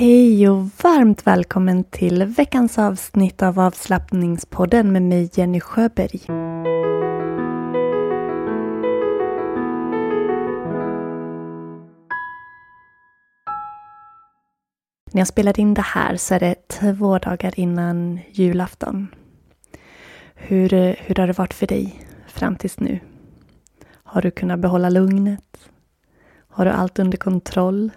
Hej och varmt välkommen till veckans avsnitt av avslappningspodden med mig Jenny Sjöberg. När jag spelade in det här så är det två dagar innan julafton. Hur, hur har det varit för dig fram tills nu? Har du kunnat behålla lugnet? Har du allt under kontroll?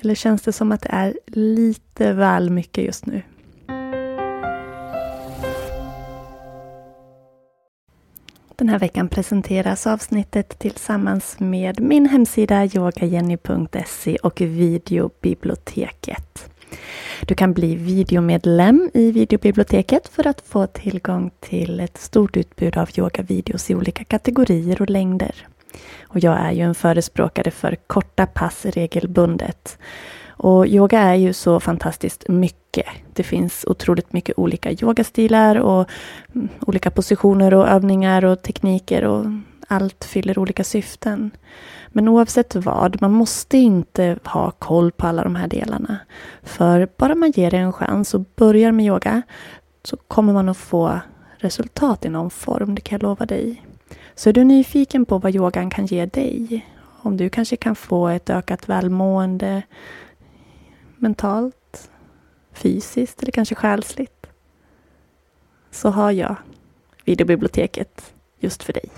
Eller känns det som att det är lite väl mycket just nu? Den här veckan presenteras avsnittet tillsammans med min hemsida yogajenny.se och videobiblioteket. Du kan bli videomedlem i videobiblioteket för att få tillgång till ett stort utbud av yogavideos i olika kategorier och längder. Och jag är ju en förespråkare för korta pass regelbundet. Och yoga är ju så fantastiskt mycket. Det finns otroligt mycket olika yogastilar och mm, olika positioner och övningar och tekniker och allt fyller olika syften. Men oavsett vad, man måste inte ha koll på alla de här delarna. För bara man ger det en chans och börjar med yoga så kommer man att få resultat i någon form, det kan jag lova dig. Så är du nyfiken på vad yogan kan ge dig? Om du kanske kan få ett ökat välmående mentalt, fysiskt eller kanske själsligt. Så har jag videobiblioteket just för dig.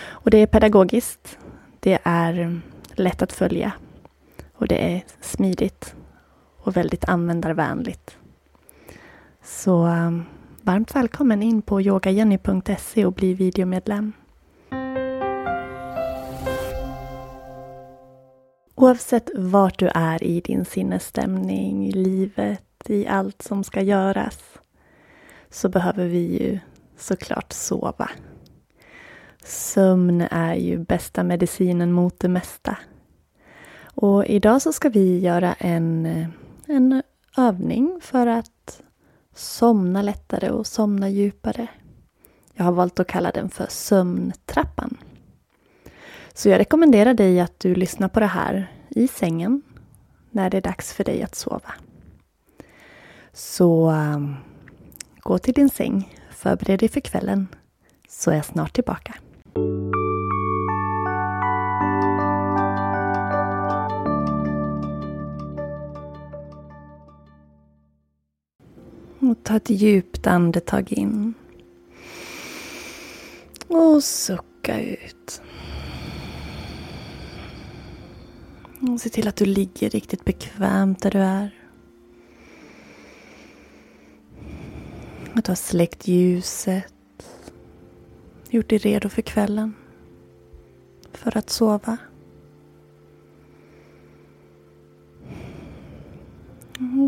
Och det är pedagogiskt. Det är lätt att följa. Och det är smidigt och väldigt användarvänligt. Så um, varmt välkommen in på yogajenny.se och bli videomedlem. Oavsett vart du är i din sinnesstämning, i livet, i allt som ska göras, så behöver vi ju såklart sova. Sömn är ju bästa medicinen mot det mesta. Och idag så ska vi göra en, en övning för att somna lättare och somna djupare. Jag har valt att kalla den för sömntrappan. Så jag rekommenderar dig att du lyssnar på det här i sängen när det är dags för dig att sova. Så um, gå till din säng, förbered dig för kvällen, så är jag snart tillbaka. Och ta ett djupt andetag in. Och sucka ut. Och se till att du ligger riktigt bekvämt där du är. Att du har släckt ljuset. Gjort dig redo för kvällen. För att sova.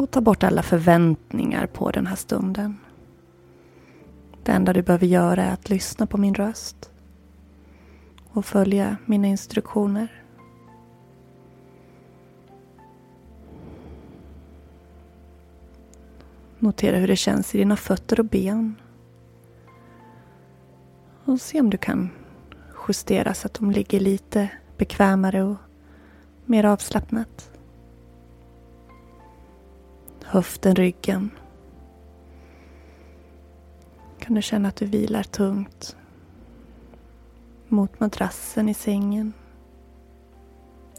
Och ta bort alla förväntningar på den här stunden. Det enda du behöver göra är att lyssna på min röst. Och följa mina instruktioner. Notera hur det känns i dina fötter och ben. Och se om du kan justera så att de ligger lite bekvämare och mer avslappnat. Höften, ryggen. Kan du känna att du vilar tungt mot madrassen i sängen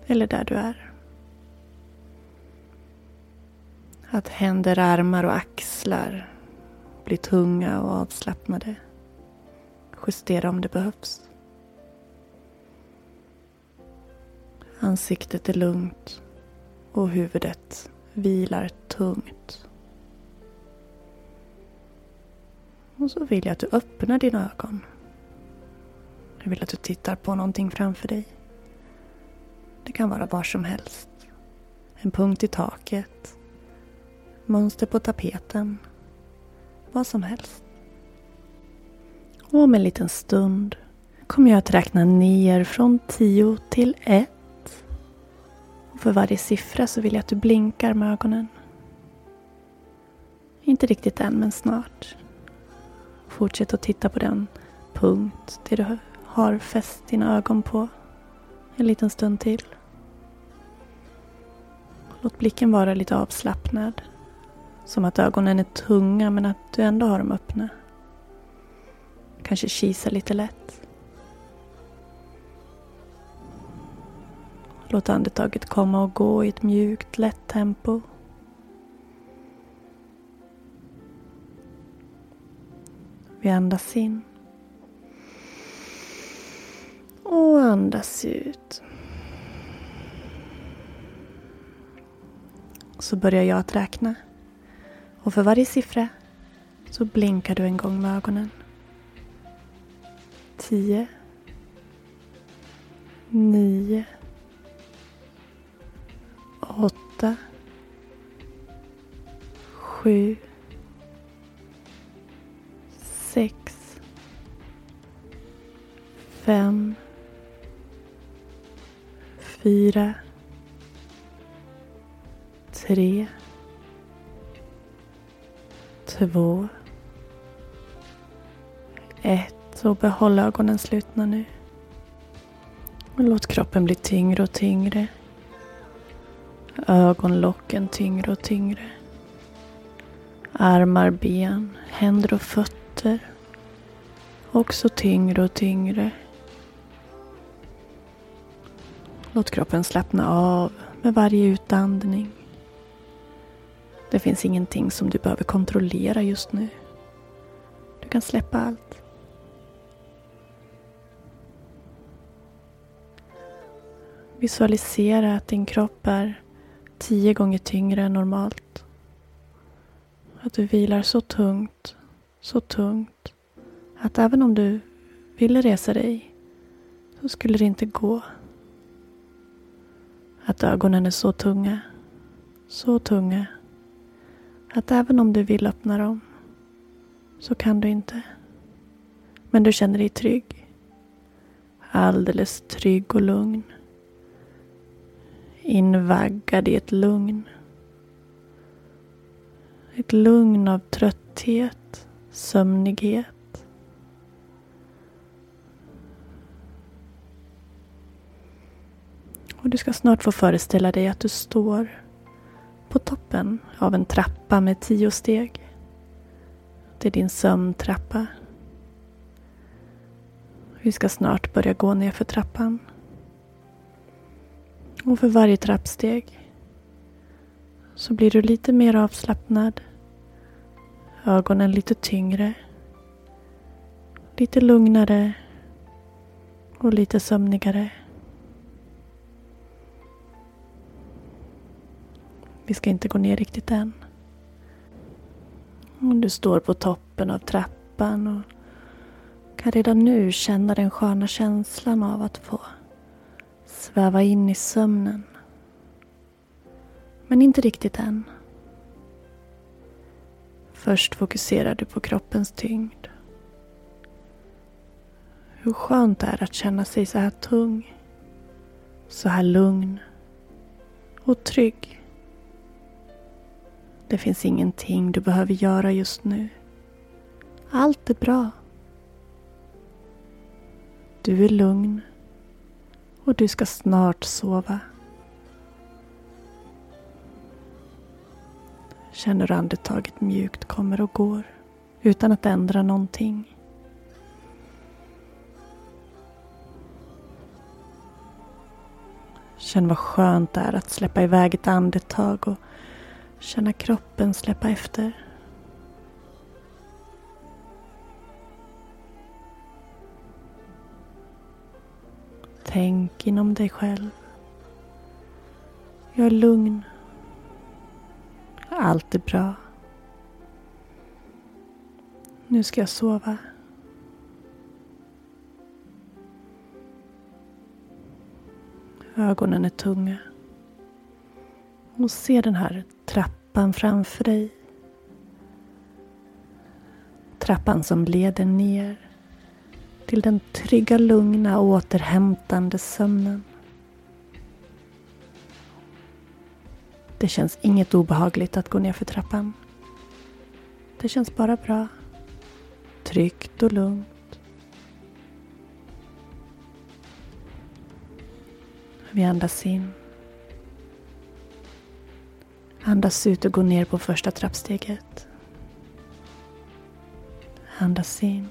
eller där du är. Att händer, armar och axlar blir tunga och avslappnade. Justera om det behövs. Ansiktet är lugnt och huvudet vilar tungt. Och så vill jag att du öppnar dina ögon. Jag vill att du tittar på någonting framför dig. Det kan vara var som helst. En punkt i taket. Mönster på tapeten. Vad som helst. Och om en liten stund kommer jag att räkna ner från 10 till 1. Och för varje siffra så vill jag att du blinkar med ögonen. Inte riktigt än, men snart. Fortsätt att titta på den punkt det du har fäst dina ögon på en liten stund till. Låt blicken vara lite avslappnad. Som att ögonen är tunga men att du ändå har dem öppna. Kanske kisa lite lätt. Låt andetaget komma och gå i ett mjukt, lätt tempo. Vi andas in. Och andas ut. Så börjar jag att räkna. Och för varje siffra så blinkar du en gång med ögonen. 10 9 8 7 6 5 4 3 Två. Ett och behåll ögonen slutna nu. Och låt kroppen bli tyngre och tyngre. Ögonlocken tyngre och tyngre. Armar, ben, händer och fötter. Också tyngre och tyngre. Låt kroppen slappna av med varje utandning. Det finns ingenting som du behöver kontrollera just nu. Du kan släppa allt. Visualisera att din kropp är tio gånger tyngre än normalt. Att du vilar så tungt, så tungt att även om du ville resa dig så skulle det inte gå. Att ögonen är så tunga, så tunga att även om du vill öppna dem så kan du inte. Men du känner dig trygg. Alldeles trygg och lugn. Invaggad i ett lugn. Ett lugn av trötthet, sömnighet Och du ska snart få föreställa dig att du står på toppen av en trappa med tio steg. Det är din sömntrappa. Vi ska snart börja gå ner för trappan. Och för varje trappsteg så blir du lite mer avslappnad. Ögonen lite tyngre. Lite lugnare och lite sömnigare. Vi ska inte gå ner riktigt än. Du står på toppen av trappan och kan redan nu känna den sköna känslan av att få sväva in i sömnen. Men inte riktigt än. Först fokuserar du på kroppens tyngd. Hur skönt det är att känna sig så här tung, så här lugn och trygg. Det finns ingenting du behöver göra just nu. Allt är bra. Du är lugn och du ska snart sova. Känner du andetaget mjukt kommer och går utan att ändra någonting. Känn vad skönt det är att släppa iväg ett andetag och känna kroppen släppa efter. Tänk inom dig själv. Jag är lugn. Allt är bra. Nu ska jag sova. Ögonen är tunga. Och se den här trappan framför dig. Trappan som leder ner till den trygga, lugna, och återhämtande sömnen. Det känns inget obehagligt att gå ner för trappan. Det känns bara bra. Tryggt och lugnt. Vi andas in. Andas ut och gå ner på första trappsteget. Andas in.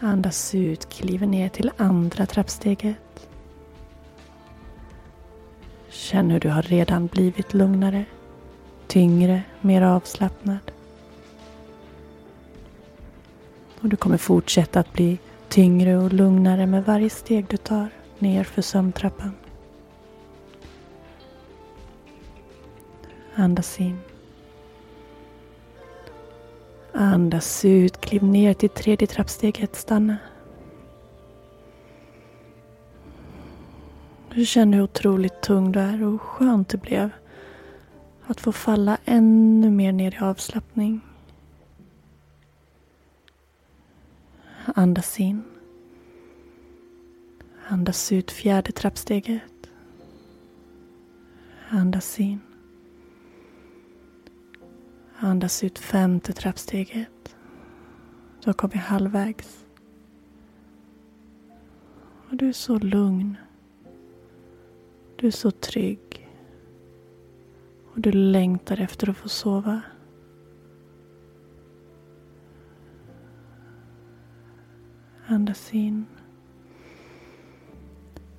Andas ut, kliver ner till andra trappsteget. Känn hur du har redan blivit lugnare, tyngre, mer avslappnad. Och du kommer fortsätta att bli tyngre och lugnare med varje steg du tar ner för sömntrappan. Andas in. Andas ut, kliv ner till tredje trappsteget, stanna. Du känner hur otroligt tung du är och hur skönt det blev att få falla ännu mer ner i avslappning. Andas in. Andas ut fjärde trappsteget. Andas in. Andas ut femte trappsteget. Du har kommit halvvägs. Och du är så lugn. Du är så trygg. Och du längtar efter att få sova. Andas in.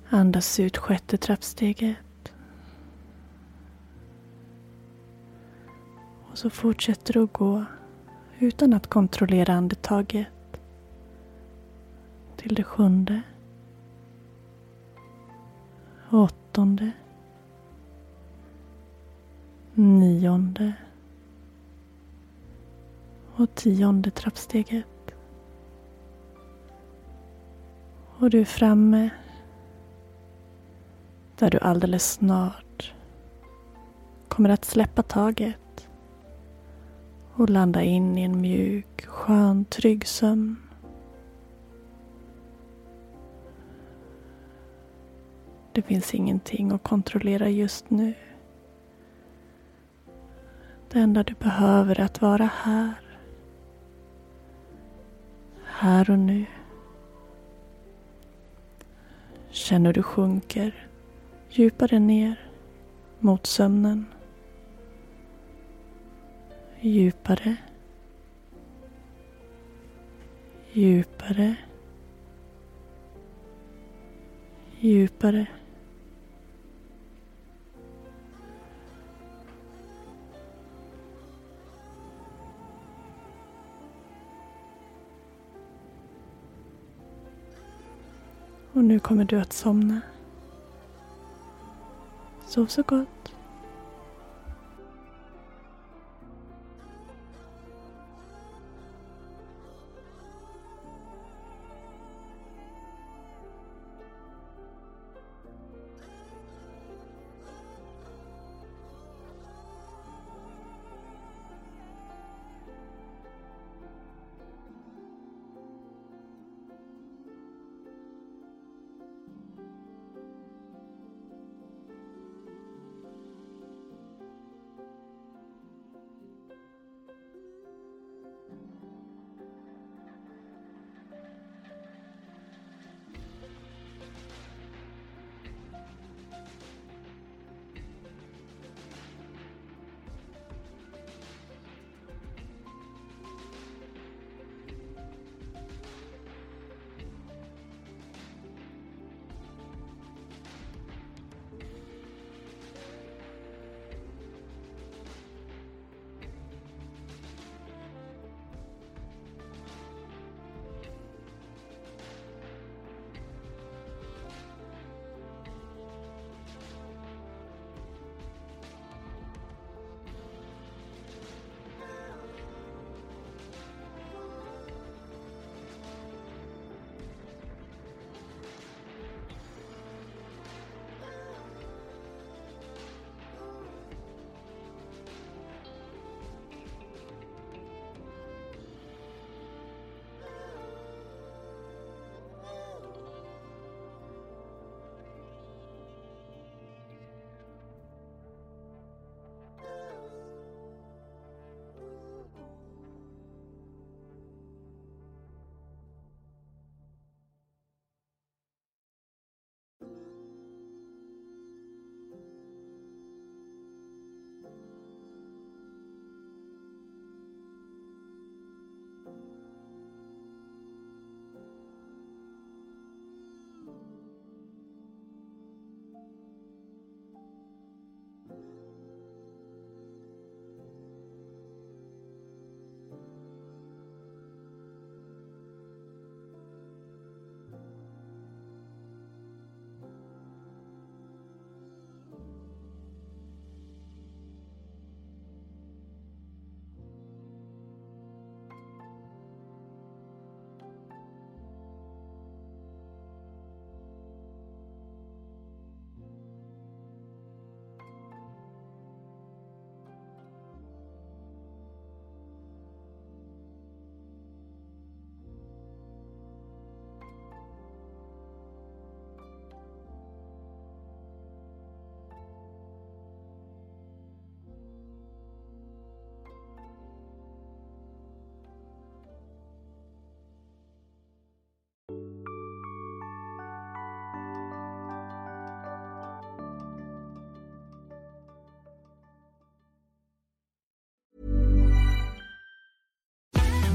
Andas ut sjätte trappsteget. Så fortsätter du att gå utan att kontrollera andetaget. Till det sjunde. Åttonde. Nionde. Och tionde trappsteget. Och du är framme där du alldeles snart kommer att släppa taget och landa in i en mjuk, skön, trygg sömn. Det finns ingenting att kontrollera just nu. Det enda du behöver är att vara här. Här och nu. Känn hur du sjunker djupare ner mot sömnen. Djupare. Djupare. Djupare. Och nu kommer du att somna. Sov så gott.